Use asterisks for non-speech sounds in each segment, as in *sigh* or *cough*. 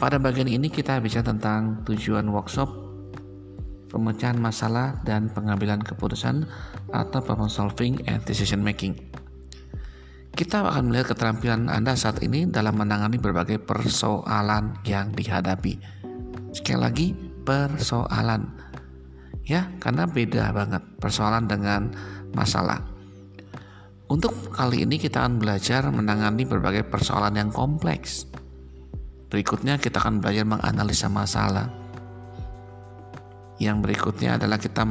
Pada bagian ini kita bicara tentang tujuan workshop, pemecahan masalah dan pengambilan keputusan atau problem solving and decision making. Kita akan melihat keterampilan Anda saat ini dalam menangani berbagai persoalan yang dihadapi. Sekali lagi, persoalan. Ya, karena beda banget persoalan dengan masalah. Untuk kali ini kita akan belajar menangani berbagai persoalan yang kompleks. Berikutnya kita akan belajar menganalisa masalah. Yang berikutnya adalah kita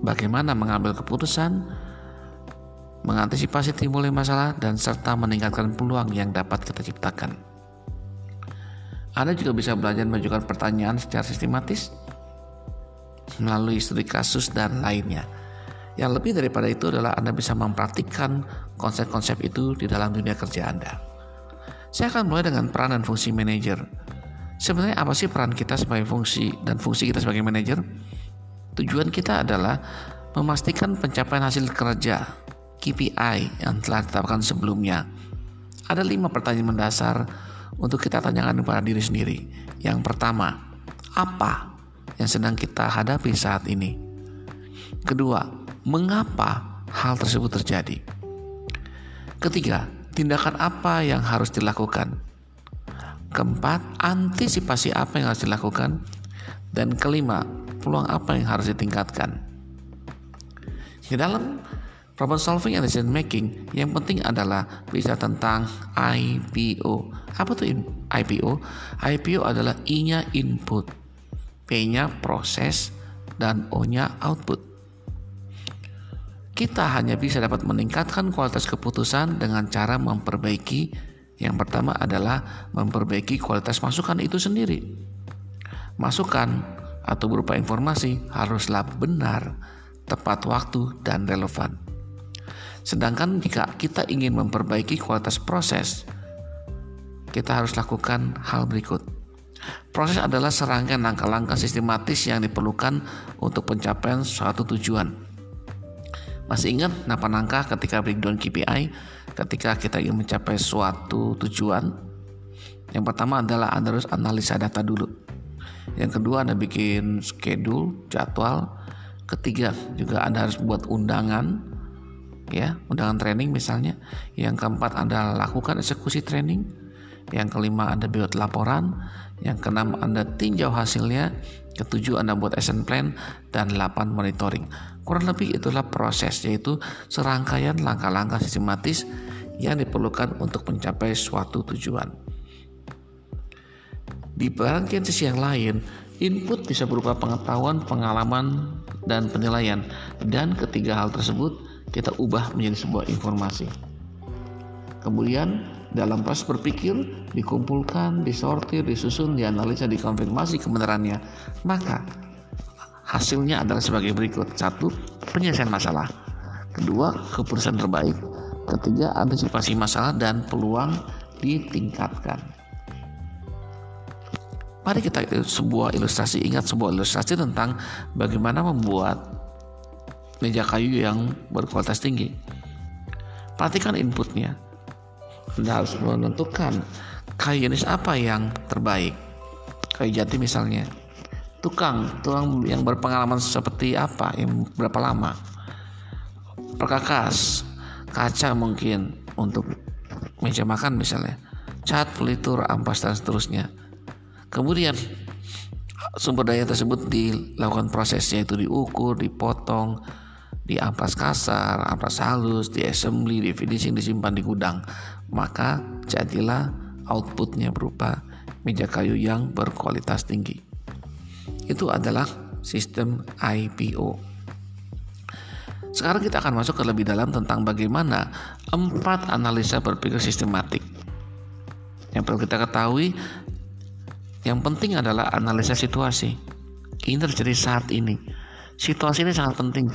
bagaimana mengambil keputusan, mengantisipasi timbulnya masalah, dan serta meningkatkan peluang yang dapat kita ciptakan. Anda juga bisa belajar mengajukan pertanyaan secara sistematis melalui studi kasus dan lainnya. Yang lebih daripada itu adalah Anda bisa mempraktikkan konsep-konsep itu di dalam dunia kerja Anda. Saya akan mulai dengan peran dan fungsi manajer. Sebenarnya apa sih peran kita sebagai fungsi dan fungsi kita sebagai manajer? Tujuan kita adalah memastikan pencapaian hasil kerja KPI yang telah ditetapkan sebelumnya. Ada lima pertanyaan mendasar untuk kita tanyakan kepada diri sendiri. Yang pertama, apa yang sedang kita hadapi saat ini? Kedua, mengapa hal tersebut terjadi? Ketiga, tindakan apa yang harus dilakukan. Keempat, antisipasi apa yang harus dilakukan. Dan kelima, peluang apa yang harus ditingkatkan. Di dalam problem solving and decision making, yang penting adalah bisa tentang IPO. Apa tuh IPO? IPO adalah I-nya input, P-nya proses, dan O-nya output. Kita hanya bisa dapat meningkatkan kualitas keputusan dengan cara memperbaiki yang pertama adalah memperbaiki kualitas masukan itu sendiri. Masukan atau berupa informasi haruslah benar, tepat waktu, dan relevan. Sedangkan jika kita ingin memperbaiki kualitas proses, kita harus lakukan hal berikut. Proses adalah serangkaian langkah-langkah sistematis yang diperlukan untuk pencapaian suatu tujuan. Masih ingat napa nangka ketika breakdown KPI ketika kita ingin mencapai suatu tujuan? Yang pertama adalah Anda harus analisa data dulu. Yang kedua Anda bikin schedule, jadwal. Ketiga juga Anda harus buat undangan ya, undangan training misalnya. Yang keempat Anda lakukan eksekusi training. Yang kelima Anda buat laporan. Yang keenam Anda tinjau hasilnya. Ketujuh Anda buat action plan dan delapan monitoring. Kurang lebih itulah proses yaitu serangkaian langkah-langkah sistematis yang diperlukan untuk mencapai suatu tujuan. Di bagian sisi yang lain, input bisa berupa pengetahuan, pengalaman, dan penilaian. Dan ketiga hal tersebut kita ubah menjadi sebuah informasi. Kemudian dalam proses berpikir dikumpulkan, disortir, disusun, dianalisa, dikonfirmasi kebenarannya. Maka Hasilnya adalah sebagai berikut. Satu, penyelesaian masalah. Kedua, keputusan terbaik. Ketiga, antisipasi masalah dan peluang ditingkatkan. Mari kita sebuah ilustrasi ingat sebuah ilustrasi tentang bagaimana membuat meja kayu yang berkualitas tinggi. Perhatikan inputnya. Anda harus menentukan kayu jenis apa yang terbaik. Kayu jati misalnya. Tukang tukang yang berpengalaman seperti apa yang berapa lama. Perkakas kaca mungkin untuk meja makan misalnya. Cat pelitur ampas dan seterusnya. Kemudian sumber daya tersebut dilakukan prosesnya itu diukur dipotong di ampas kasar ampas halus di assembly di finishing disimpan di gudang maka jadilah outputnya berupa meja kayu yang berkualitas tinggi itu adalah sistem IPO. Sekarang kita akan masuk ke lebih dalam tentang bagaimana empat analisa berpikir sistematik. Yang perlu kita ketahui, yang penting adalah analisa situasi. Ini terjadi saat ini. Situasi ini sangat penting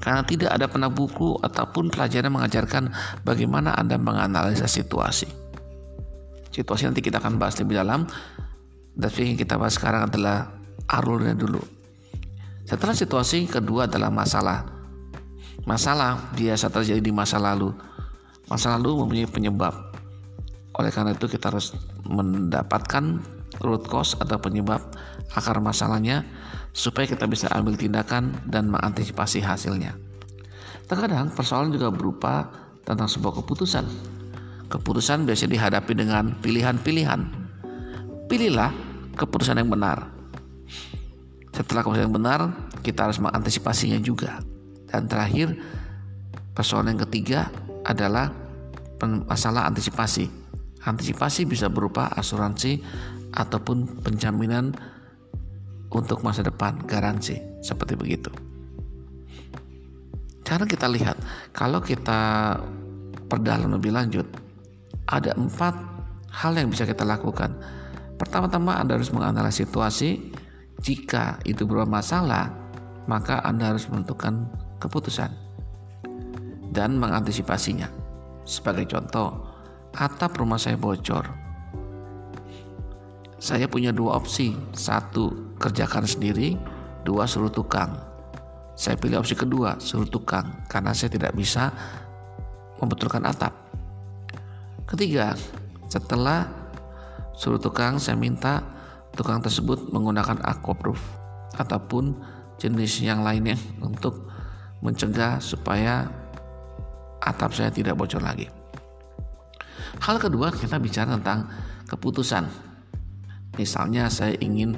karena tidak ada pernah buku ataupun pelajaran mengajarkan bagaimana Anda menganalisa situasi. Situasi nanti kita akan bahas lebih dalam. Tapi yang kita bahas sekarang adalah alurnya dulu. Setelah situasi kedua adalah masalah. Masalah biasa terjadi di masa lalu. Masa lalu mempunyai penyebab. Oleh karena itu kita harus mendapatkan root cause atau penyebab akar masalahnya supaya kita bisa ambil tindakan dan mengantisipasi hasilnya. Terkadang persoalan juga berupa tentang sebuah keputusan. Keputusan biasanya dihadapi dengan pilihan-pilihan. Pilihlah keputusan yang benar. Setelah keputusan yang benar, kita harus mengantisipasinya juga. Dan terakhir, persoalan yang ketiga adalah masalah antisipasi. Antisipasi bisa berupa asuransi ataupun penjaminan untuk masa depan, garansi, seperti begitu. Karena kita lihat, kalau kita perdalam lebih lanjut, ada empat hal yang bisa kita lakukan. Pertama-tama Anda harus menganalisis situasi. Jika itu bermasalah, maka Anda harus menentukan keputusan dan mengantisipasinya. Sebagai contoh, atap rumah saya bocor. Saya punya dua opsi, satu kerjakan sendiri, dua suruh tukang. Saya pilih opsi kedua, suruh tukang, karena saya tidak bisa membetulkan atap. Ketiga, setelah suruh tukang, saya minta tukang tersebut menggunakan aquaproof ataupun jenis yang lainnya *laughs* untuk mencegah supaya atap saya tidak bocor lagi. Hal kedua kita bicara tentang keputusan. Misalnya saya ingin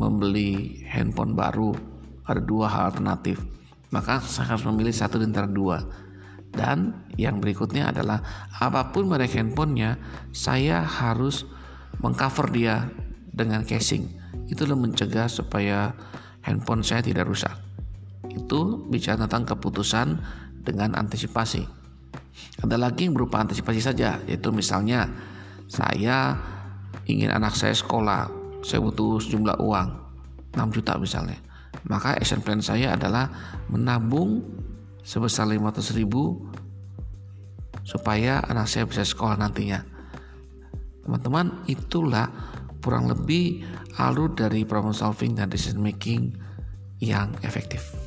membeli handphone baru, ada dua hal alternatif. Maka saya harus memilih satu di antara dua. Dan yang berikutnya adalah apa pun merek handphonenya, saya harus mengcover dia dengan casing. Itulah mencegah supaya handphone saya tidak rusak. Itu bicara tentang keputusan dengan antisipasi. Ada lagi yang berupa antisipasi saja, yaitu misalnya saya ingin anak saya sekolah, saya butuh sejumlah uang, 6 juta misalnya. Maka action plan saya adalah menabung sebesar 500 ribu supaya anak saya bisa sekolah nantinya. Teman-teman, itulah kurang lebih alur dari problem solving dan decision making yang efektif.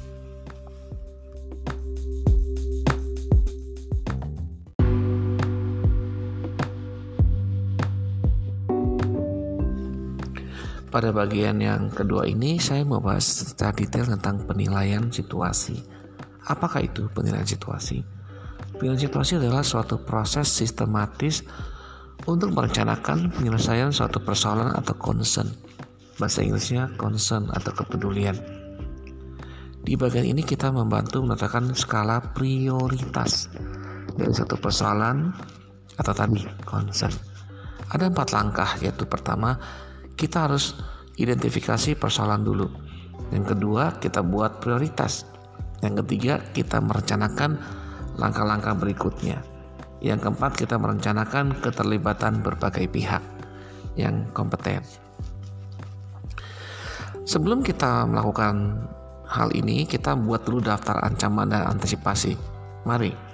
Pada bagian yang kedua ini saya mau bahas secara detail tentang penilaian situasi. Apakah itu penilaian situasi? Penilaian situasi adalah suatu proses sistematis untuk merencanakan penyelesaian suatu persoalan atau concern. Bahasa Inggrisnya concern atau kepedulian. Di bagian ini kita membantu menetapkan skala prioritas dari satu persoalan atau tadi concern. Ada empat langkah yaitu pertama kita harus identifikasi persoalan dulu. Yang kedua, kita buat prioritas. Yang ketiga, kita merencanakan langkah-langkah berikutnya. Yang keempat, kita merencanakan keterlibatan berbagai pihak yang kompeten. Sebelum kita melakukan hal ini, kita buat dulu daftar ancaman dan antisipasi. Mari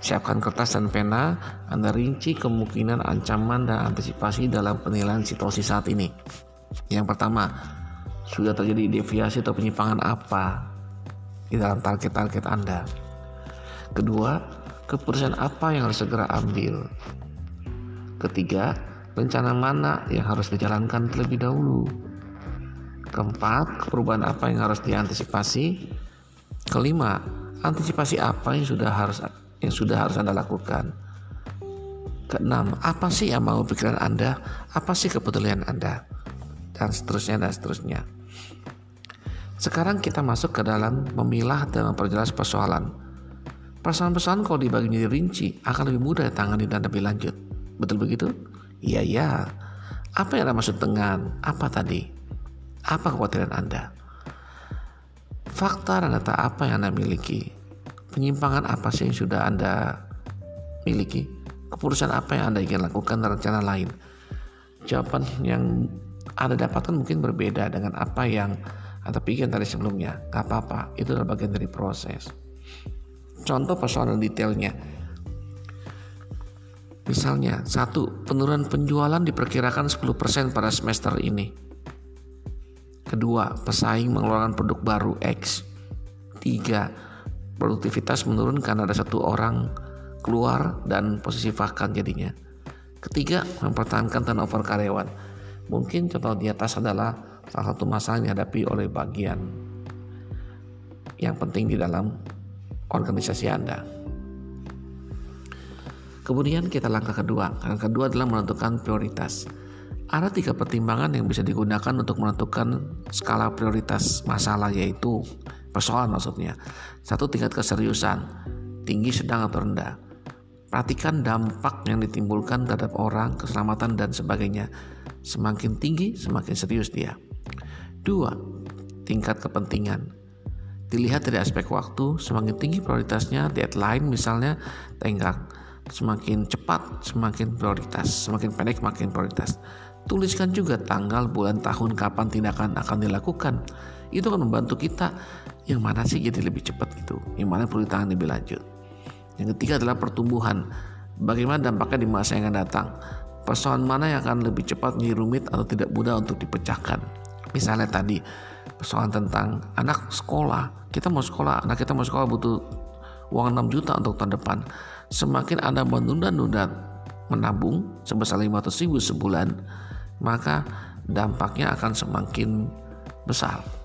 Siapkan kertas dan pena, Anda rinci kemungkinan ancaman dan antisipasi dalam penilaian situasi saat ini. Yang pertama, sudah terjadi deviasi atau penyimpangan apa di dalam target-target Anda. Kedua, keputusan apa yang harus segera ambil. Ketiga, rencana mana yang harus dijalankan terlebih dahulu. Keempat, perubahan apa yang harus diantisipasi. Kelima, antisipasi apa yang sudah harus yang sudah harus Anda lakukan. Keenam, apa sih yang mau pikiran Anda? Apa sih kepedulian Anda? Dan seterusnya dan seterusnya. Sekarang kita masuk ke dalam memilah dan memperjelas persoalan. Persoalan-persoalan kalau dibagi menjadi rinci akan lebih mudah ditangani dan lebih lanjut. Betul begitu? Iya, iya. Apa yang Anda maksud dengan apa tadi? Apa kekhawatiran Anda? Fakta dan data apa yang Anda miliki? Penyimpangan apa sih yang sudah Anda miliki? Keputusan apa yang Anda ingin lakukan rencana lain? Jawaban yang Anda dapatkan mungkin berbeda dengan apa yang Anda pikirkan tadi sebelumnya. Gak apa-apa, itu adalah bagian dari proses. Contoh persoalan detailnya. Misalnya, satu, penurunan penjualan diperkirakan 10% pada semester ini. Kedua, pesaing mengeluarkan produk baru X. Tiga, produktivitas menurun karena ada satu orang keluar dan posisi vacant jadinya. Ketiga, mempertahankan turnover karyawan. Mungkin contoh di atas adalah salah satu masalah yang dihadapi oleh bagian yang penting di dalam organisasi Anda. Kemudian kita langkah kedua. Langkah kedua adalah menentukan prioritas. Ada tiga pertimbangan yang bisa digunakan untuk menentukan skala prioritas masalah yaitu persoalan maksudnya. Satu tingkat keseriusan, tinggi, sedang atau rendah. Perhatikan dampak yang ditimbulkan terhadap orang, keselamatan dan sebagainya. Semakin tinggi, semakin serius dia. Dua, tingkat kepentingan. Dilihat dari aspek waktu, semakin tinggi prioritasnya, deadline misalnya, tenggang. Semakin cepat, semakin prioritas. Semakin pendek, semakin prioritas. Tuliskan juga tanggal, bulan, tahun, kapan tindakan akan dilakukan. Itu akan membantu kita yang mana sih jadi lebih cepat gitu? Yang mana perlu ditangani lebih lanjut? Yang ketiga adalah pertumbuhan. Bagaimana dampaknya di masa yang akan datang? Persoalan mana yang akan lebih cepat menjadi rumit atau tidak mudah untuk dipecahkan? Misalnya tadi persoalan tentang anak sekolah. Kita mau sekolah anak kita mau sekolah butuh uang 6 juta untuk tahun depan. Semakin anda menunda-nunda menabung sebesar 500 ribu sebulan maka dampaknya akan semakin besar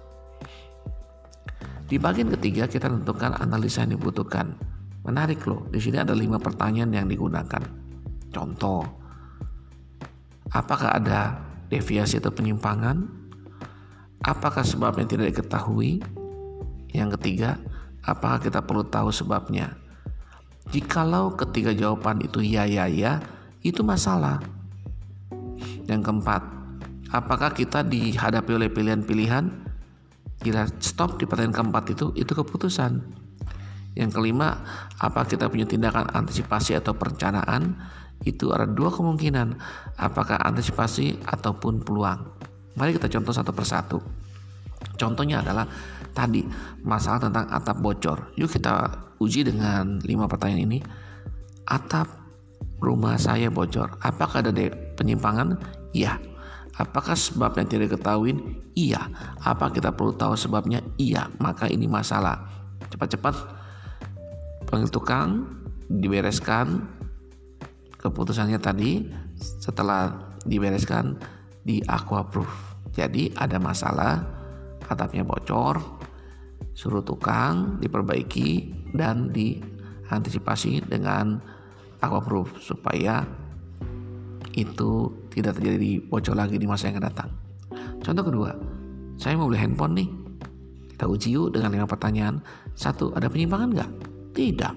di bagian ketiga kita tentukan analisa yang dibutuhkan. Menarik loh, di sini ada lima pertanyaan yang digunakan. Contoh, apakah ada deviasi atau penyimpangan? Apakah sebabnya tidak diketahui? Yang ketiga, apakah kita perlu tahu sebabnya? Jikalau ketiga jawaban itu ya ya ya, itu masalah. Yang keempat, apakah kita dihadapi oleh pilihan-pilihan Bila stop di pertanyaan keempat itu, itu keputusan. Yang kelima, apa kita punya tindakan antisipasi atau perencanaan? Itu ada dua kemungkinan, apakah antisipasi ataupun peluang. Mari kita contoh satu persatu. Contohnya adalah tadi masalah tentang atap bocor. Yuk kita uji dengan lima pertanyaan ini. Atap rumah saya bocor. Apakah ada penyimpangan? Iya. Apakah sebabnya tidak diketahui? Iya. Apa kita perlu tahu sebabnya? Iya. Maka ini masalah. Cepat-cepat panggil tukang, dibereskan keputusannya tadi setelah dibereskan di aquaproof. Jadi ada masalah, atapnya bocor, suruh tukang diperbaiki dan diantisipasi dengan aquaproof supaya itu tidak terjadi bocor lagi di masa yang akan datang. Contoh kedua, saya mau beli handphone nih. Kita uji yuk dengan lima pertanyaan. Satu, ada penyimpangan nggak? Tidak.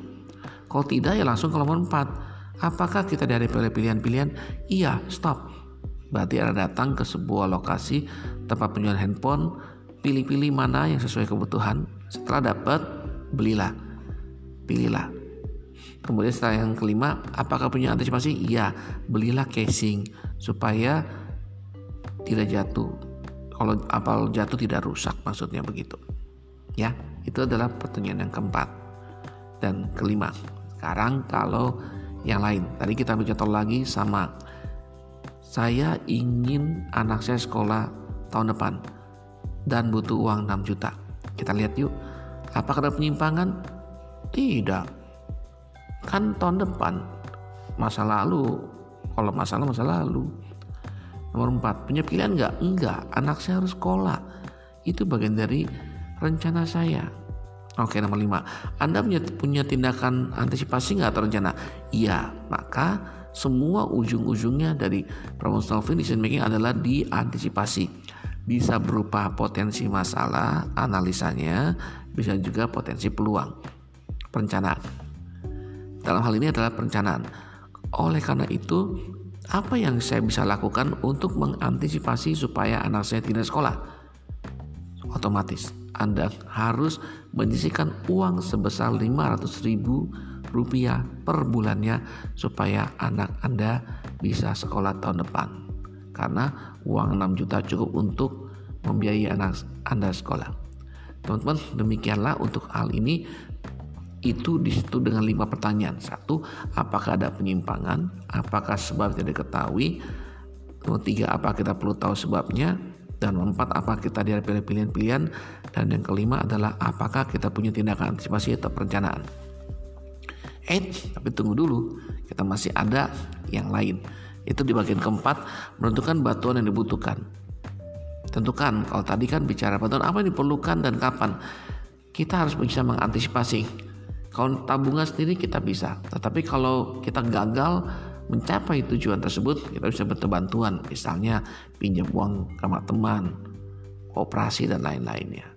Kalau tidak ya langsung ke nomor empat. Apakah kita oleh pilihan-pilihan? Iya, stop. Berarti ada datang ke sebuah lokasi tempat penjualan handphone, pilih-pilih mana yang sesuai kebutuhan. Setelah dapat, belilah. Pilihlah Kemudian setelah yang kelima, apakah punya antisipasi? Iya, belilah casing supaya tidak jatuh. Kalau apal jatuh tidak rusak, maksudnya begitu. Ya, itu adalah pertanyaan yang keempat dan kelima. Sekarang kalau yang lain, tadi kita contoh lagi sama saya ingin anak saya sekolah tahun depan dan butuh uang 6 juta. Kita lihat yuk, apakah ada penyimpangan? Tidak kan tahun depan masa lalu. Kalau masalah masa lalu. Nomor empat punya pilihan nggak. Enggak anak saya harus sekolah. Itu bagian dari rencana saya. Oke nomor lima. Anda punya punya tindakan antisipasi nggak atau rencana? Iya. Maka semua ujung-ujungnya dari solving decision making adalah diantisipasi. Bisa berupa potensi masalah analisanya bisa juga potensi peluang. Perencanaan dalam hal ini adalah perencanaan. Oleh karena itu, apa yang saya bisa lakukan untuk mengantisipasi supaya anak saya tidak sekolah? Otomatis Anda harus menyisihkan uang sebesar 500 ribu rupiah per bulannya supaya anak Anda bisa sekolah tahun depan. Karena uang 6 juta cukup untuk membiayai anak Anda sekolah. Teman-teman, demikianlah untuk hal ini itu di situ dengan lima pertanyaan. Satu, apakah ada penyimpangan? Apakah sebab tidak diketahui? Nomor tiga, apa kita perlu tahu sebabnya? Dan empat, apa kita dihadapi pilihan-pilihan? Dan yang kelima adalah apakah kita punya tindakan antisipasi atau perencanaan? Eh, tapi tunggu dulu, kita masih ada yang lain, Itu di bagian keempat menentukan bantuan yang dibutuhkan. Tentukan kalau tadi kan bicara bantuan apa yang diperlukan dan kapan. Kita harus bisa mengantisipasi. Kalau tabungan sendiri kita bisa, tetapi kalau kita gagal mencapai tujuan tersebut, kita bisa bantuan, misalnya pinjam uang sama teman, operasi dan lain-lainnya.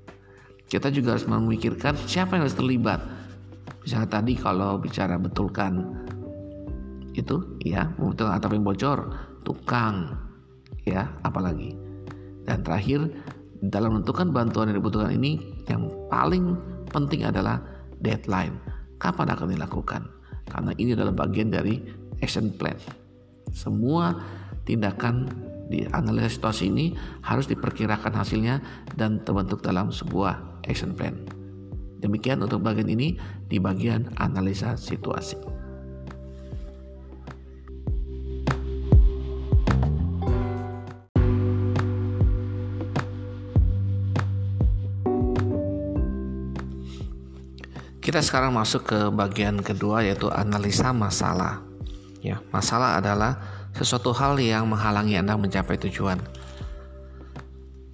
Kita juga harus memikirkan siapa yang harus terlibat. Misalnya tadi kalau bicara betulkan itu ya, membetulkan atap yang bocor, tukang, ya, apalagi. Dan terakhir dalam menentukan bantuan yang dibutuhkan ini yang paling penting adalah deadline. Kapan akan dilakukan? Karena ini adalah bagian dari action plan. Semua tindakan di analisis situasi ini harus diperkirakan hasilnya dan terbentuk dalam sebuah action plan. Demikian untuk bagian ini di bagian analisa situasi. Kita sekarang masuk ke bagian kedua yaitu analisa masalah. Ya, masalah adalah sesuatu hal yang menghalangi Anda mencapai tujuan.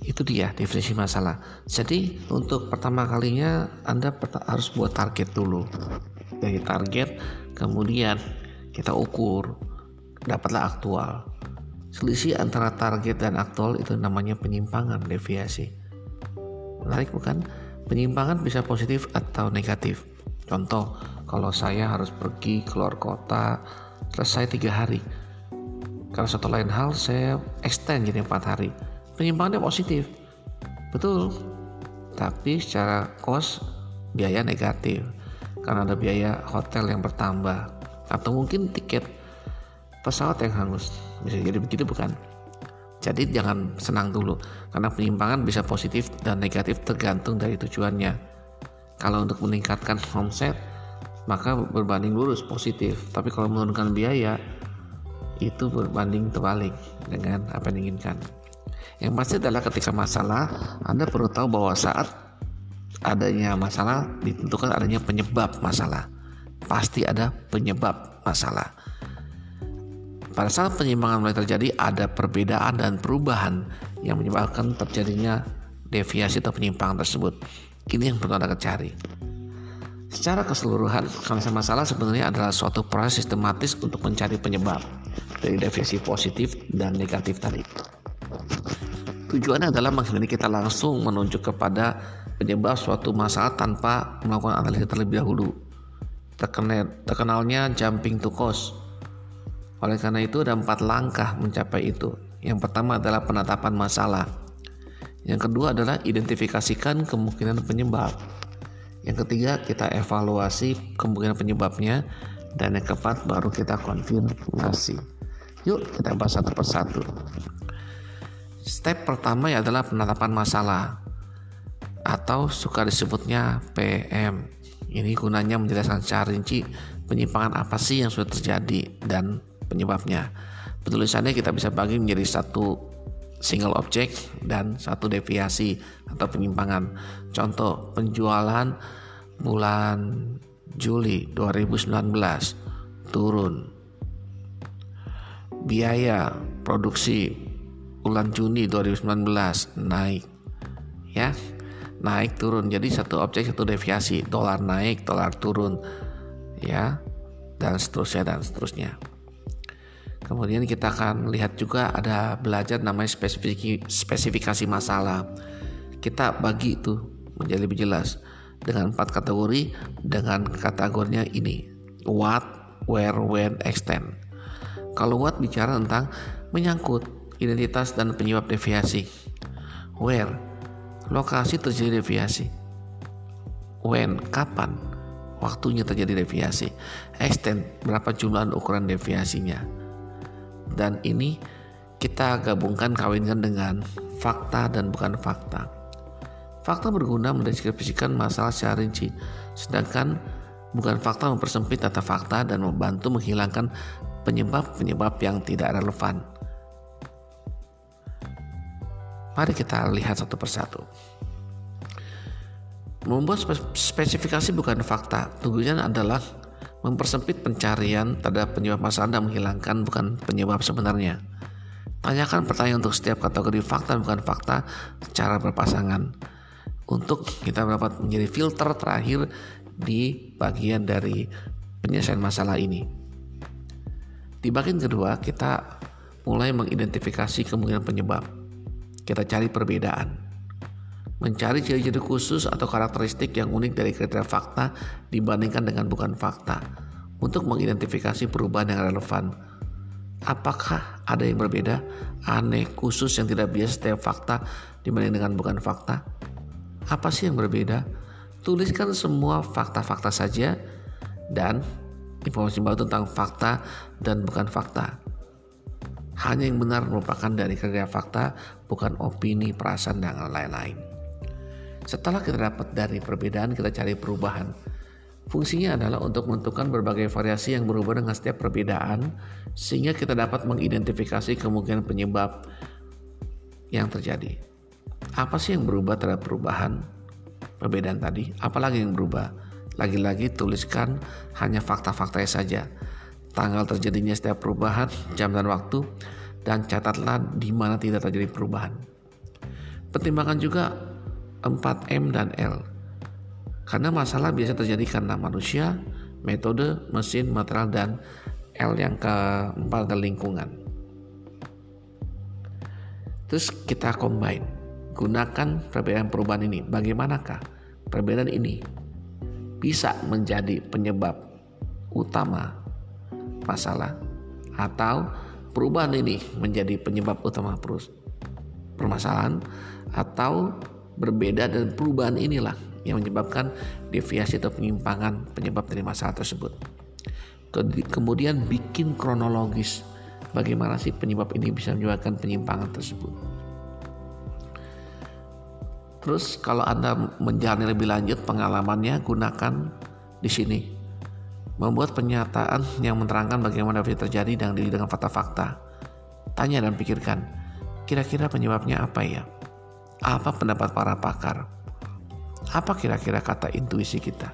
Itu dia definisi masalah. Jadi untuk pertama kalinya Anda harus buat target dulu. Dari target kemudian kita ukur dapatlah aktual. Selisih antara target dan aktual itu namanya penyimpangan deviasi. Menarik bukan? Penyimpangan bisa positif atau negatif. Contoh, kalau saya harus pergi keluar kota selesai tiga hari. Karena satu lain hal saya extend jadi empat hari. Penyimpangannya positif. Betul. Tapi secara kos biaya negatif. Karena ada biaya hotel yang bertambah. Atau mungkin tiket pesawat yang hangus. Bisa jadi begitu bukan jadi jangan senang dulu karena penyimpangan bisa positif dan negatif tergantung dari tujuannya kalau untuk meningkatkan omset maka berbanding lurus positif tapi kalau menurunkan biaya itu berbanding terbalik dengan apa yang diinginkan yang pasti adalah ketika masalah, Anda perlu tahu bahwa saat adanya masalah ditentukan adanya penyebab masalah. Pasti ada penyebab masalah. Pada saat penyimpangan mulai terjadi, ada perbedaan dan perubahan yang menyebabkan terjadinya deviasi atau penyimpangan tersebut. Ini yang perlu Anda cari. Secara keseluruhan, analisa masalah sebenarnya adalah suatu proses sistematis untuk mencari penyebab dari deviasi positif dan negatif tadi. Tujuannya adalah menghindari kita langsung menunjuk kepada penyebab suatu masalah tanpa melakukan analisis terlebih dahulu. Terkenal, terkenalnya jumping to cause. Oleh karena itu ada empat langkah mencapai itu. Yang pertama adalah penetapan masalah. Yang kedua adalah identifikasikan kemungkinan penyebab. Yang ketiga kita evaluasi kemungkinan penyebabnya dan yang keempat baru kita konfirmasi. Yuk kita bahas satu persatu. Step pertama adalah penetapan masalah atau suka disebutnya PM. Ini gunanya menjelaskan secara rinci penyimpangan apa sih yang sudah terjadi dan penyebabnya. Penulisannya kita bisa bagi menjadi satu single object dan satu deviasi atau penyimpangan. Contoh penjualan bulan Juli 2019 turun. Biaya produksi bulan Juni 2019 naik ya naik turun jadi satu objek satu deviasi dolar naik dolar turun ya dan seterusnya dan seterusnya kemudian kita akan lihat juga ada belajar namanya spesifikasi, spesifikasi masalah kita bagi itu menjadi lebih jelas dengan empat kategori dengan kategorinya ini what where when extend kalau what bicara tentang menyangkut identitas dan penyebab deviasi. Where, lokasi terjadi deviasi. When, kapan, waktunya terjadi deviasi. Extent, berapa jumlah ukuran deviasinya. Dan ini kita gabungkan kawinkan dengan fakta dan bukan fakta. Fakta berguna mendeskripsikan masalah secara rinci, sedangkan bukan fakta mempersempit data fakta dan membantu menghilangkan penyebab-penyebab yang tidak relevan. Mari kita lihat satu persatu. Membuat spesifikasi bukan fakta, tujuannya adalah Mempersempit pencarian terhadap penyebab masalah dan menghilangkan bukan penyebab sebenarnya. Tanyakan pertanyaan untuk setiap kategori fakta bukan fakta secara berpasangan. Untuk kita dapat menjadi filter terakhir di bagian dari penyelesaian masalah ini. Di bagian kedua, kita mulai mengidentifikasi kemungkinan penyebab. Kita cari perbedaan mencari ciri-ciri khusus atau karakteristik yang unik dari kriteria fakta dibandingkan dengan bukan fakta untuk mengidentifikasi perubahan yang relevan. Apakah ada yang berbeda, aneh, khusus yang tidak biasa setiap fakta dibanding dengan bukan fakta? Apa sih yang berbeda? Tuliskan semua fakta-fakta saja dan informasi baru tentang fakta dan bukan fakta. Hanya yang benar merupakan dari kriteria fakta, bukan opini, perasaan, dan lain-lain. Setelah kita dapat dari perbedaan, kita cari perubahan. Fungsinya adalah untuk menentukan berbagai variasi yang berubah dengan setiap perbedaan, sehingga kita dapat mengidentifikasi kemungkinan penyebab yang terjadi. Apa sih yang berubah terhadap perubahan perbedaan tadi? Apalagi yang berubah? Lagi-lagi tuliskan hanya fakta-faktanya saja. Tanggal terjadinya setiap perubahan, jam dan waktu, dan catatlah di mana tidak terjadi perubahan. Pertimbangkan juga 4M dan L. Karena masalah biasa terjadi karena manusia, metode, mesin, material, dan L yang keempat adalah lingkungan. Terus kita combine, gunakan perbedaan perubahan ini. Bagaimanakah perbedaan ini bisa menjadi penyebab utama masalah atau perubahan ini menjadi penyebab utama permasalahan atau berbeda dan perubahan inilah yang menyebabkan deviasi atau penyimpangan penyebab dari masalah tersebut. Kemudian bikin kronologis bagaimana sih penyebab ini bisa menyebabkan penyimpangan tersebut. Terus kalau Anda menjalani lebih lanjut pengalamannya gunakan di sini. Membuat pernyataan yang menerangkan bagaimana deviasi terjadi dan dengan fakta-fakta. Tanya dan pikirkan, kira-kira penyebabnya apa ya? Apa pendapat para pakar? Apa kira-kira kata intuisi kita?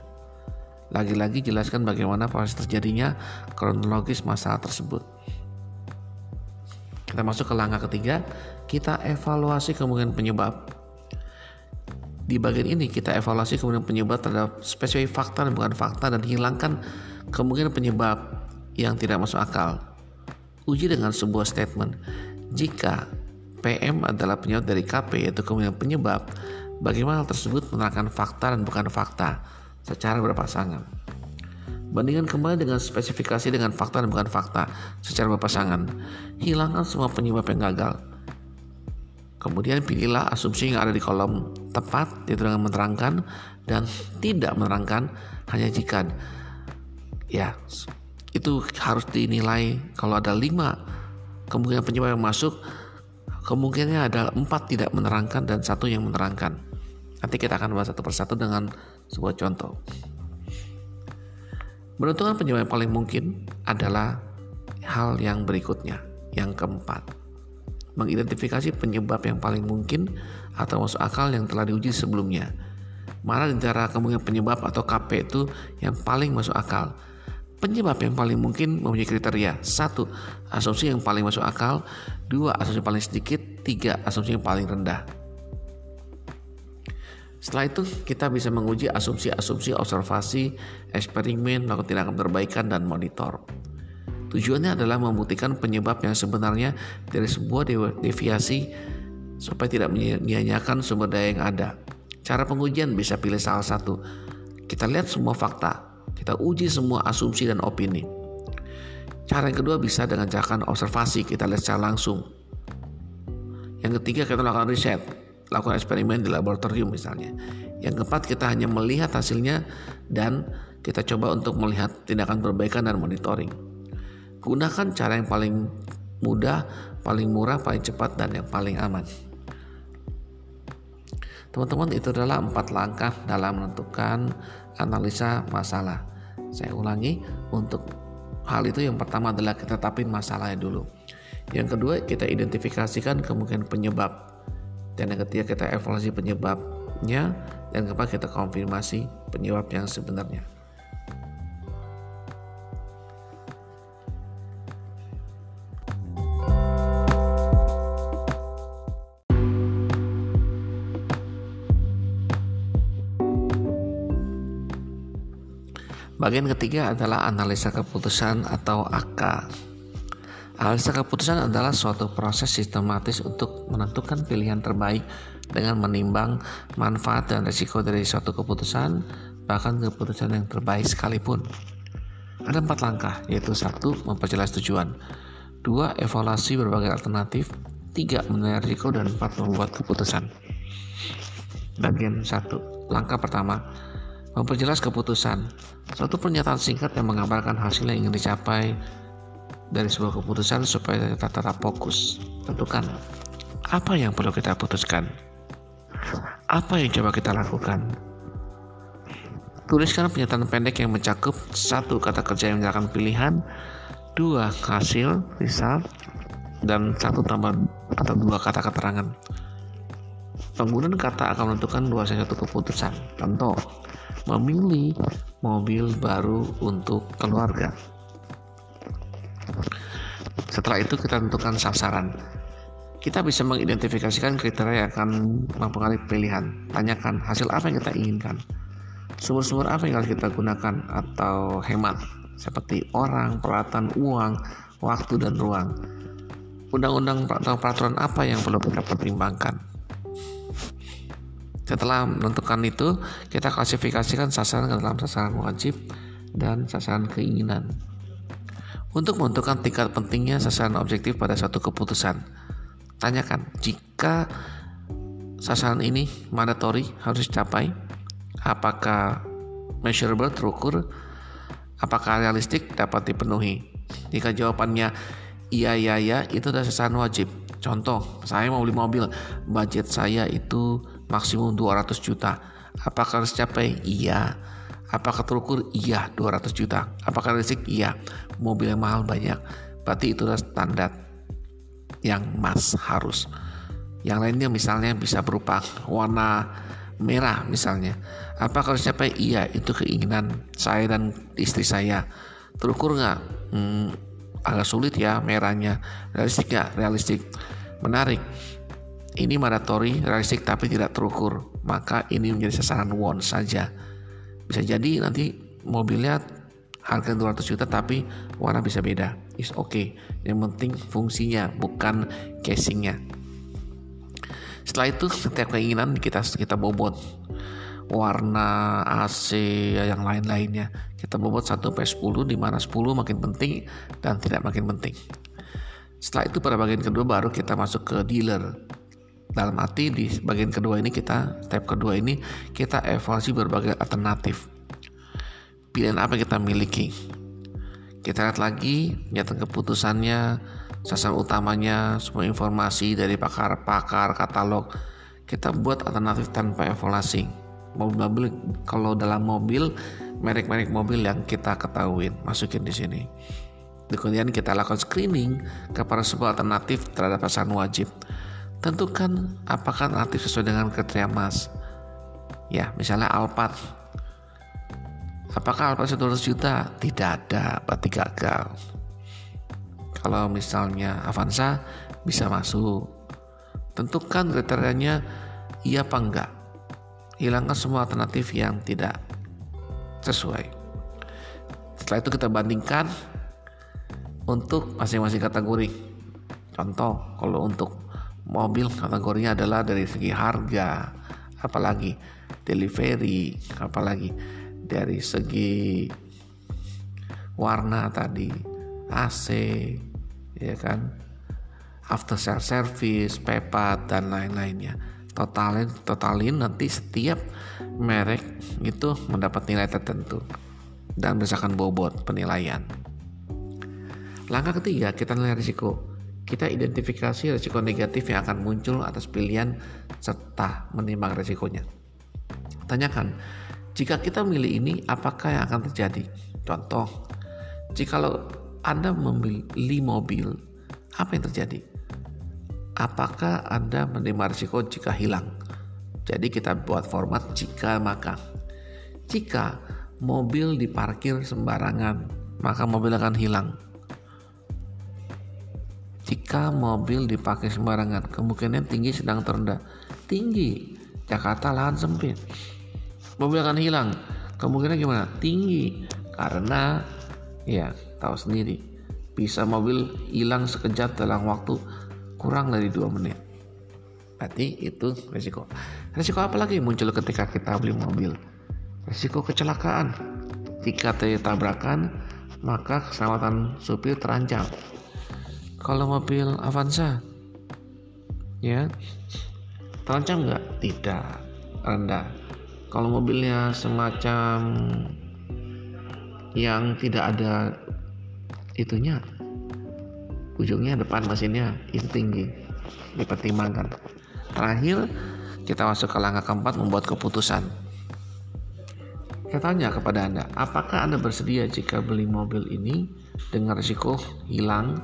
Lagi-lagi jelaskan bagaimana proses terjadinya kronologis masalah tersebut. Kita masuk ke langkah ketiga, kita evaluasi kemungkinan penyebab. Di bagian ini kita evaluasi kemungkinan penyebab terhadap spesifik fakta dan bukan fakta dan hilangkan kemungkinan penyebab yang tidak masuk akal. Uji dengan sebuah statement. Jika PM adalah penyebab dari KP yaitu kemudian penyebab bagaimana hal tersebut menerangkan fakta dan bukan fakta secara berpasangan. Bandingkan kembali dengan spesifikasi dengan fakta dan bukan fakta secara berpasangan. Hilangkan semua penyebab yang gagal. Kemudian pilihlah asumsi yang ada di kolom tepat yaitu dengan menerangkan dan tidak menerangkan hanya jika ya itu harus dinilai kalau ada lima kemungkinan penyebab yang masuk Kemungkinannya adalah empat tidak menerangkan dan satu yang menerangkan. Nanti kita akan bahas satu persatu dengan sebuah contoh. Menentukan penyebab yang paling mungkin adalah hal yang berikutnya. Yang keempat, mengidentifikasi penyebab yang paling mungkin atau masuk akal yang telah diuji sebelumnya. Mana di antara kemungkinan penyebab atau KP itu yang paling masuk akal Penyebab yang paling mungkin mempunyai kriteria satu Asumsi yang paling masuk akal dua Asumsi paling sedikit tiga Asumsi yang paling rendah setelah itu kita bisa menguji asumsi-asumsi observasi, eksperimen, melakukan tindakan perbaikan dan monitor. Tujuannya adalah membuktikan penyebab yang sebenarnya dari sebuah deviasi supaya tidak menyia-nyiakan sumber daya yang ada. Cara pengujian bisa pilih salah satu. Kita lihat semua fakta, kita uji semua asumsi dan opini. Cara yang kedua bisa dengan cara observasi, kita lihat secara langsung. Yang ketiga kita lakukan riset, lakukan eksperimen di laboratorium misalnya. Yang keempat kita hanya melihat hasilnya dan kita coba untuk melihat tindakan perbaikan dan monitoring. Gunakan cara yang paling mudah, paling murah, paling cepat dan yang paling aman. Teman-teman itu adalah empat langkah dalam menentukan analisa masalah. Saya ulangi untuk hal itu yang pertama adalah kita tapin masalahnya dulu. Yang kedua kita identifikasikan kemungkinan penyebab. Dan yang ketiga kita evaluasi penyebabnya dan keempat kita konfirmasi penyebab yang sebenarnya. Bagian ketiga adalah analisa keputusan atau AK. Analisa keputusan adalah suatu proses sistematis untuk menentukan pilihan terbaik dengan menimbang manfaat dan risiko dari suatu keputusan, bahkan keputusan yang terbaik sekalipun. Ada empat langkah, yaitu satu memperjelas tujuan, dua evaluasi berbagai alternatif, tiga menilai risiko dan empat membuat keputusan. Bagian satu, langkah pertama, memperjelas keputusan. Suatu pernyataan singkat yang mengabarkan hasil yang ingin dicapai dari sebuah keputusan supaya kita tetap fokus. Tentukan apa yang perlu kita putuskan. Apa yang coba kita lakukan. Tuliskan pernyataan pendek yang mencakup satu kata kerja yang menyerahkan pilihan, dua hasil, result, dan satu tambah atau dua kata keterangan. Penggunaan kata akan menentukan dua satu keputusan. Contoh, memilih mobil baru untuk keluarga. Setelah itu kita tentukan sasaran. Kita bisa mengidentifikasikan kriteria yang akan mempengaruhi pilihan. Tanyakan hasil apa yang kita inginkan. Sumber-sumber apa yang harus kita gunakan atau hemat seperti orang, peralatan, uang, waktu, dan ruang. Undang-undang atau peraturan apa yang perlu kita pertimbangkan. Setelah menentukan itu, kita klasifikasikan sasaran ke dalam sasaran wajib dan sasaran keinginan. Untuk menentukan tingkat pentingnya sasaran objektif pada suatu keputusan, tanyakan jika sasaran ini mandatory harus dicapai, apakah measurable terukur, apakah realistik dapat dipenuhi. Jika jawabannya iya iya iya itu adalah sasaran wajib. Contoh, saya mau beli mobil, budget saya itu maksimum 200 juta. Apakah harus dicapai? Iya. Apakah terukur? Iya, 200 juta. Apakah realistik? Iya. Mobil yang mahal banyak. Berarti itulah standar yang mas harus. Yang lainnya misalnya bisa berupa warna merah misalnya. Apakah harus capai? Iya, itu keinginan saya dan istri saya. Terukur nggak? Hmm, agak sulit ya merahnya. Realistik nggak? Realistik. Menarik. Ini mandatory, realistik tapi tidak terukur. Maka ini menjadi sasaran won saja. Bisa jadi nanti mobilnya harga 200 juta tapi warna bisa beda. Is oke. Okay. yang penting fungsinya bukan casingnya. Setelah itu setiap keinginan kita kita bobot. Warna AC yang lain-lainnya. Kita bobot 1 sampai 10 di mana 10 makin penting dan tidak makin penting. Setelah itu pada bagian kedua baru kita masuk ke dealer dalam arti di bagian kedua ini kita step kedua ini kita evaluasi berbagai alternatif. Pilihan apa yang kita miliki? Kita lihat lagi nyata keputusannya sasaran utamanya semua informasi dari pakar-pakar katalog. Kita buat alternatif tanpa evaluasi. Mobil-mobil kalau dalam mobil merek-merek mobil yang kita ketahui masukin di sini. Kemudian kita lakukan screening kepada sebuah alternatif terhadap pasangan wajib tentukan apakah alternatif sesuai dengan kriteria Mas. Ya, misalnya Alphard. Apakah Alphard 200 juta? Tidak ada, berarti gagal. Kalau misalnya Avanza bisa masuk. Tentukan kriterianya iya apa enggak. Hilangkan semua alternatif yang tidak sesuai. Setelah itu kita bandingkan untuk masing-masing kategori. Contoh, kalau untuk mobil kategorinya adalah dari segi harga apalagi delivery apalagi dari segi warna tadi AC ya kan? After sales service pepat dan lain-lainnya. Totalin totalin nanti setiap merek itu mendapat nilai tertentu dan berdasarkan bobot penilaian. Langkah ketiga kita nilai risiko kita identifikasi risiko negatif yang akan muncul atas pilihan serta menimbang risikonya. Tanyakan, jika kita milih ini, apakah yang akan terjadi? Contoh, jika Anda membeli mobil, apa yang terjadi? Apakah Anda menerima risiko jika hilang? Jadi kita buat format jika maka. Jika mobil diparkir sembarangan, maka mobil akan hilang jika mobil dipakai sembarangan, kemungkinan tinggi sedang terendah. Tinggi. Jakarta lahan sempit. Mobil akan hilang. Kemungkinan gimana? Tinggi. Karena ya tahu sendiri bisa mobil hilang sekejap dalam waktu kurang dari dua menit. Berarti itu resiko. Resiko apa lagi muncul ketika kita beli mobil? Resiko kecelakaan. Jika terjadi tabrakan, maka keselamatan supir terancam. Kalau mobil Avanza, ya terancam nggak? Tidak, rendah. Kalau mobilnya semacam yang tidak ada itunya, ujungnya depan mesinnya itu tinggi, dipertimbangkan. Terakhir, kita masuk ke langkah keempat membuat keputusan. Saya tanya kepada Anda, apakah Anda bersedia jika beli mobil ini dengan risiko hilang,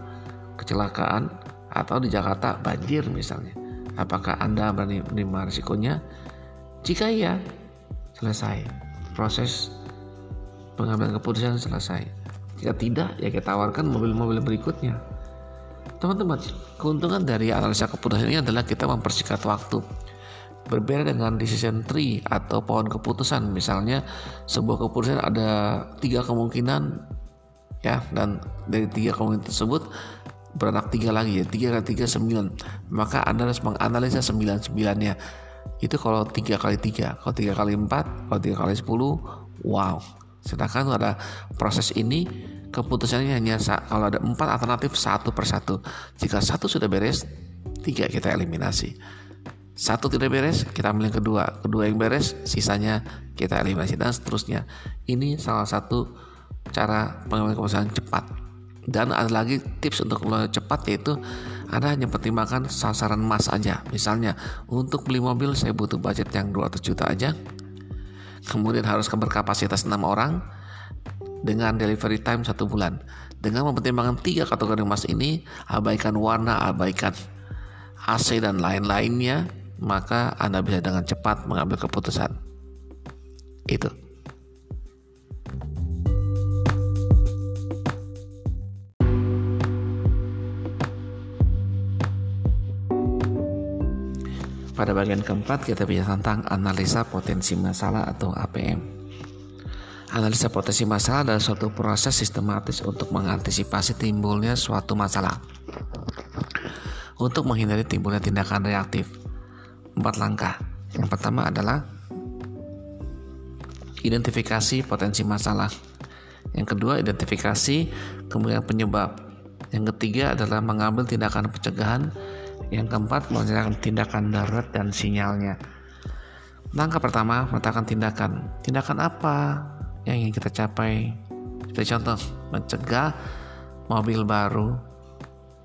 kecelakaan, atau di Jakarta banjir misalnya? Apakah Anda berani menerima risikonya? Jika iya, selesai. Proses pengambilan keputusan selesai. Jika tidak, ya kita tawarkan mobil-mobil berikutnya. Teman-teman, keuntungan dari analisa keputusan ini adalah kita mempersingkat waktu berbeda dengan decision tree atau pohon keputusan misalnya sebuah keputusan ada tiga kemungkinan ya dan dari tiga kemungkinan tersebut beranak tiga lagi ya tiga kali tiga sembilan maka anda harus menganalisa sembilan sembilannya itu kalau tiga kali tiga kalau tiga kali empat kalau tiga kali sepuluh wow sedangkan ada proses ini keputusannya hanya kalau ada empat alternatif satu persatu jika satu sudah beres tiga kita eliminasi satu tidak beres, kita ambil yang kedua. Kedua yang beres, sisanya kita eliminasi dan seterusnya. Ini salah satu cara pengambilan keputusan cepat. Dan ada lagi tips untuk mulai cepat yaitu Anda hanya pertimbangkan sasaran emas aja. Misalnya, untuk beli mobil saya butuh budget yang 200 juta aja. Kemudian harus berkapasitas 6 orang dengan delivery time satu bulan. Dengan mempertimbangkan tiga kategori emas ini, abaikan warna, abaikan AC dan lain-lainnya, maka Anda bisa dengan cepat mengambil keputusan. Itu. Pada bagian keempat kita bicara tentang analisa potensi masalah atau APM. Analisa potensi masalah adalah suatu proses sistematis untuk mengantisipasi timbulnya suatu masalah. Untuk menghindari timbulnya tindakan reaktif, empat langkah. Yang pertama adalah identifikasi potensi masalah. Yang kedua, identifikasi kemungkinan penyebab. Yang ketiga adalah mengambil tindakan pencegahan. Yang keempat, melaksanakan tindakan darurat dan sinyalnya. Langkah pertama, menetapkan tindakan. Tindakan apa yang ingin kita capai? Seperti contoh, mencegah mobil baru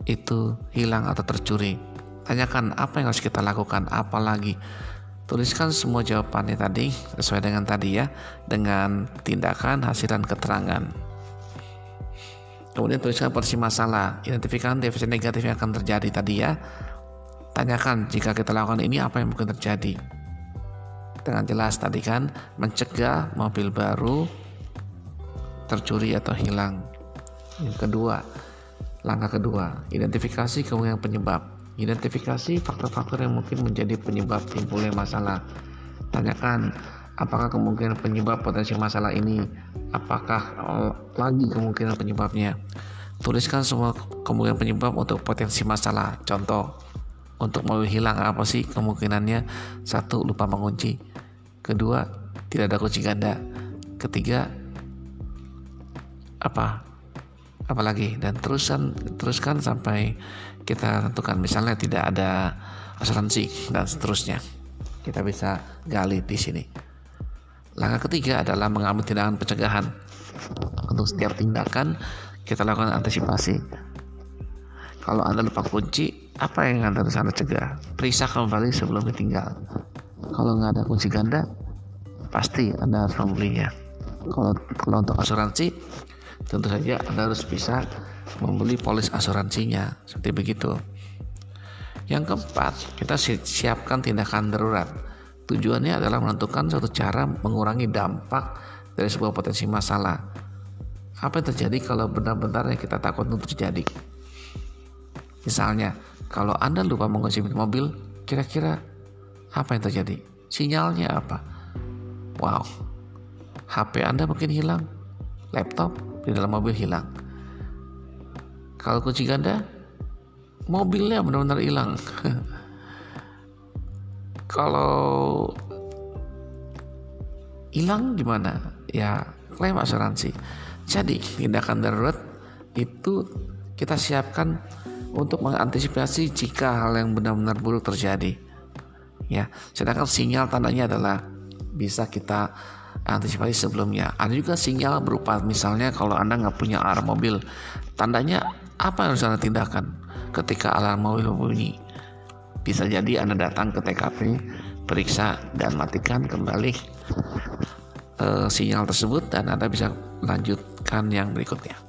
itu hilang atau tercuri Tanyakan apa yang harus kita lakukan, apalagi tuliskan semua jawabannya tadi sesuai dengan tadi ya, dengan tindakan, hasil dan keterangan. Kemudian tuliskan porsi masalah, identifikasi defisit negatif yang akan terjadi tadi ya. Tanyakan jika kita lakukan ini apa yang mungkin terjadi. Dengan jelas tadi kan mencegah mobil baru tercuri atau hilang. Yang kedua, langkah kedua, identifikasi kemungkinan penyebab. Identifikasi faktor-faktor yang mungkin menjadi penyebab timbulnya masalah. Tanyakan apakah kemungkinan penyebab potensi masalah ini, apakah lagi kemungkinan penyebabnya. Tuliskan semua kemungkinan penyebab untuk potensi masalah. Contoh, untuk mobil hilang apa sih kemungkinannya? Satu, lupa mengunci. Kedua, tidak ada kunci ganda. Ketiga, apa? Apalagi dan teruskan teruskan sampai kita tentukan misalnya tidak ada asuransi dan seterusnya kita bisa gali di sini langkah ketiga adalah mengambil tindakan pencegahan untuk setiap tindakan kita lakukan antisipasi kalau anda lupa kunci apa yang anda harus anda cegah? Periksa kembali sebelum ditinggal. Kalau nggak ada kunci ganda pasti anda harus membelinya kalau kalau untuk asuransi tentu saja anda harus bisa membeli polis asuransinya seperti begitu. Yang keempat kita siapkan tindakan darurat. Tujuannya adalah menentukan suatu cara mengurangi dampak dari sebuah potensi masalah. Apa yang terjadi kalau benar-benar yang kita takut untuk terjadi? Misalnya kalau anda lupa mengunci mobil kira-kira apa yang terjadi? Sinyalnya apa? Wow. HP anda mungkin hilang laptop di dalam mobil hilang. Kalau kunci ganda mobilnya benar-benar hilang. *laughs* Kalau hilang gimana? Ya klaim asuransi. Jadi tindakan darurat itu kita siapkan untuk mengantisipasi jika hal yang benar-benar buruk terjadi ya sedangkan sinyal tandanya adalah bisa kita antisipasi sebelumnya. Ada juga sinyal berupa misalnya kalau Anda nggak punya alarm mobil, tandanya apa yang harus Anda tindakan ketika alarm mobil berbunyi? Bisa jadi Anda datang ke TKP, periksa dan matikan kembali uh, sinyal tersebut dan Anda bisa lanjutkan yang berikutnya.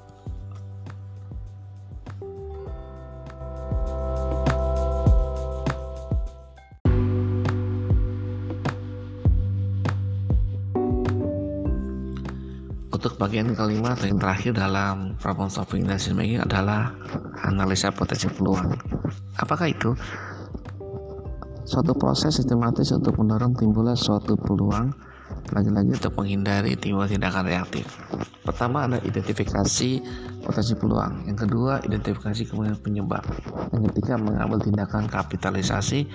Untuk bagian kelima yang terakhir dalam problem solving decision making adalah analisa potensi peluang. Apakah itu? Suatu proses sistematis untuk mendorong timbulnya suatu peluang lagi-lagi untuk menghindari timbul tindakan reaktif. Pertama ada identifikasi potensi peluang. Yang kedua identifikasi kemungkinan penyebab. Yang ketiga mengambil tindakan kapitalisasi.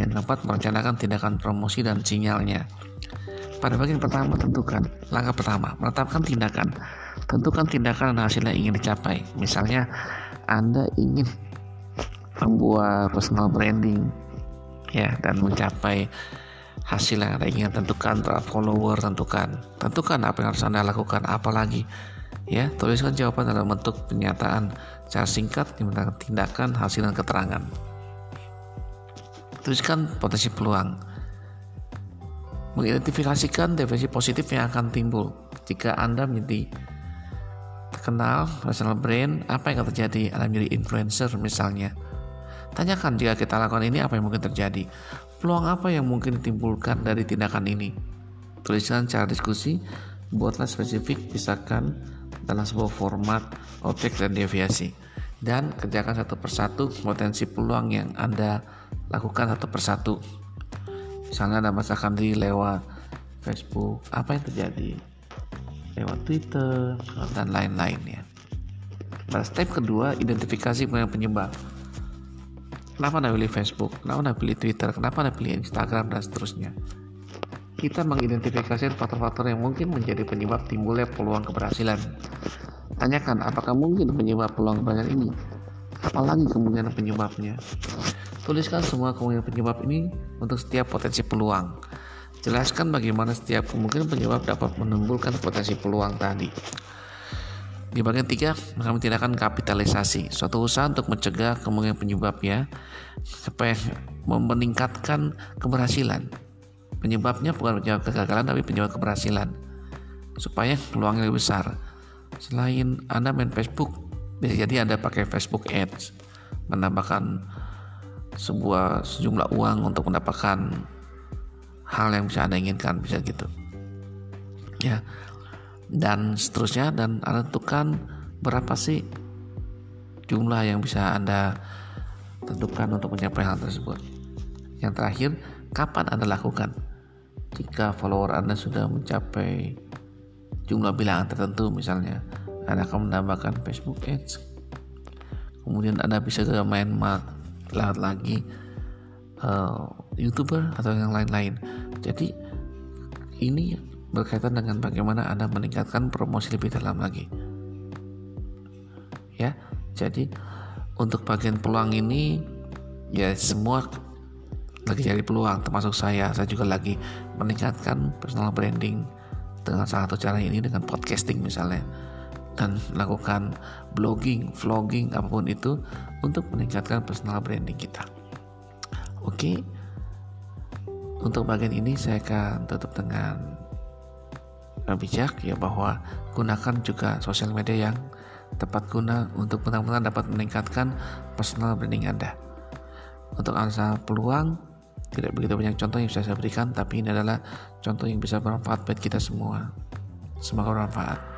Yang keempat merencanakan tindakan promosi dan sinyalnya. Pada bagian pertama tentukan langkah pertama menetapkan tindakan. Tentukan tindakan dan hasil yang ingin dicapai. Misalnya Anda ingin membuat personal branding ya dan mencapai hasil yang Anda ingin tentukan terhadap follower tentukan tentukan apa yang harus Anda lakukan apalagi ya tuliskan jawaban dalam bentuk pernyataan secara singkat tindakan hasil dan keterangan tuliskan potensi peluang mengidentifikasikan definisi positif yang akan timbul jika Anda menjadi terkenal personal brand apa yang akan terjadi? Anda menjadi influencer misalnya. Tanyakan jika kita lakukan ini apa yang mungkin terjadi? Peluang apa yang mungkin ditimbulkan dari tindakan ini? Tuliskan cara diskusi buatlah spesifik pisahkan dalam sebuah format objek dan deviasi. Dan kerjakan satu persatu potensi peluang yang Anda lakukan satu persatu misalnya Anda masakan di lewat Facebook. Apa yang terjadi? Lewat Twitter dan lain-lainnya. Pada step kedua identifikasi penyebab. Kenapa Anda pilih Facebook? Kenapa Anda pilih Twitter? Kenapa Anda pilih Instagram? Dan seterusnya. Kita mengidentifikasi faktor-faktor yang mungkin menjadi penyebab timbulnya peluang keberhasilan. Tanyakan apakah mungkin penyebab peluang keberhasilan ini? Apalagi kemungkinan penyebabnya Tuliskan semua kemungkinan penyebab ini untuk setiap potensi peluang. Jelaskan bagaimana setiap kemungkinan penyebab dapat menimbulkan potensi peluang tadi. Di bagian tiga, kami tindakan kapitalisasi, suatu usaha untuk mencegah kemungkinan penyebabnya supaya meningkatkan keberhasilan. Penyebabnya bukan penyebab kegagalan tapi penyebab keberhasilan. Supaya peluangnya lebih besar. Selain Anda main Facebook, bisa jadi Anda pakai Facebook Ads, menambahkan sebuah sejumlah uang untuk mendapatkan hal yang bisa anda inginkan bisa gitu. Ya. Dan seterusnya dan anda tentukan berapa sih jumlah yang bisa anda tentukan untuk mencapai hal tersebut. Yang terakhir kapan anda lakukan? Jika follower anda sudah mencapai jumlah bilangan tertentu misalnya anda akan menambahkan Facebook Ads. Kemudian anda bisa ke main lewat lagi uh, youtuber atau yang lain-lain. Jadi ini berkaitan dengan bagaimana anda meningkatkan promosi lebih dalam lagi. Ya jadi untuk bagian peluang ini ya semua lagi cari peluang termasuk saya. Saya juga lagi meningkatkan personal branding dengan salah satu cara ini dengan podcasting misalnya dan lakukan blogging, vlogging apa pun itu untuk meningkatkan personal branding kita. Oke. Untuk bagian ini saya akan tutup dengan bijak ya bahwa gunakan juga sosial media yang tepat guna untuk benar-benar dapat meningkatkan personal branding Anda. Untuk analisa peluang tidak begitu banyak contoh yang bisa saya berikan tapi ini adalah contoh yang bisa bermanfaat buat kita semua. Semoga bermanfaat.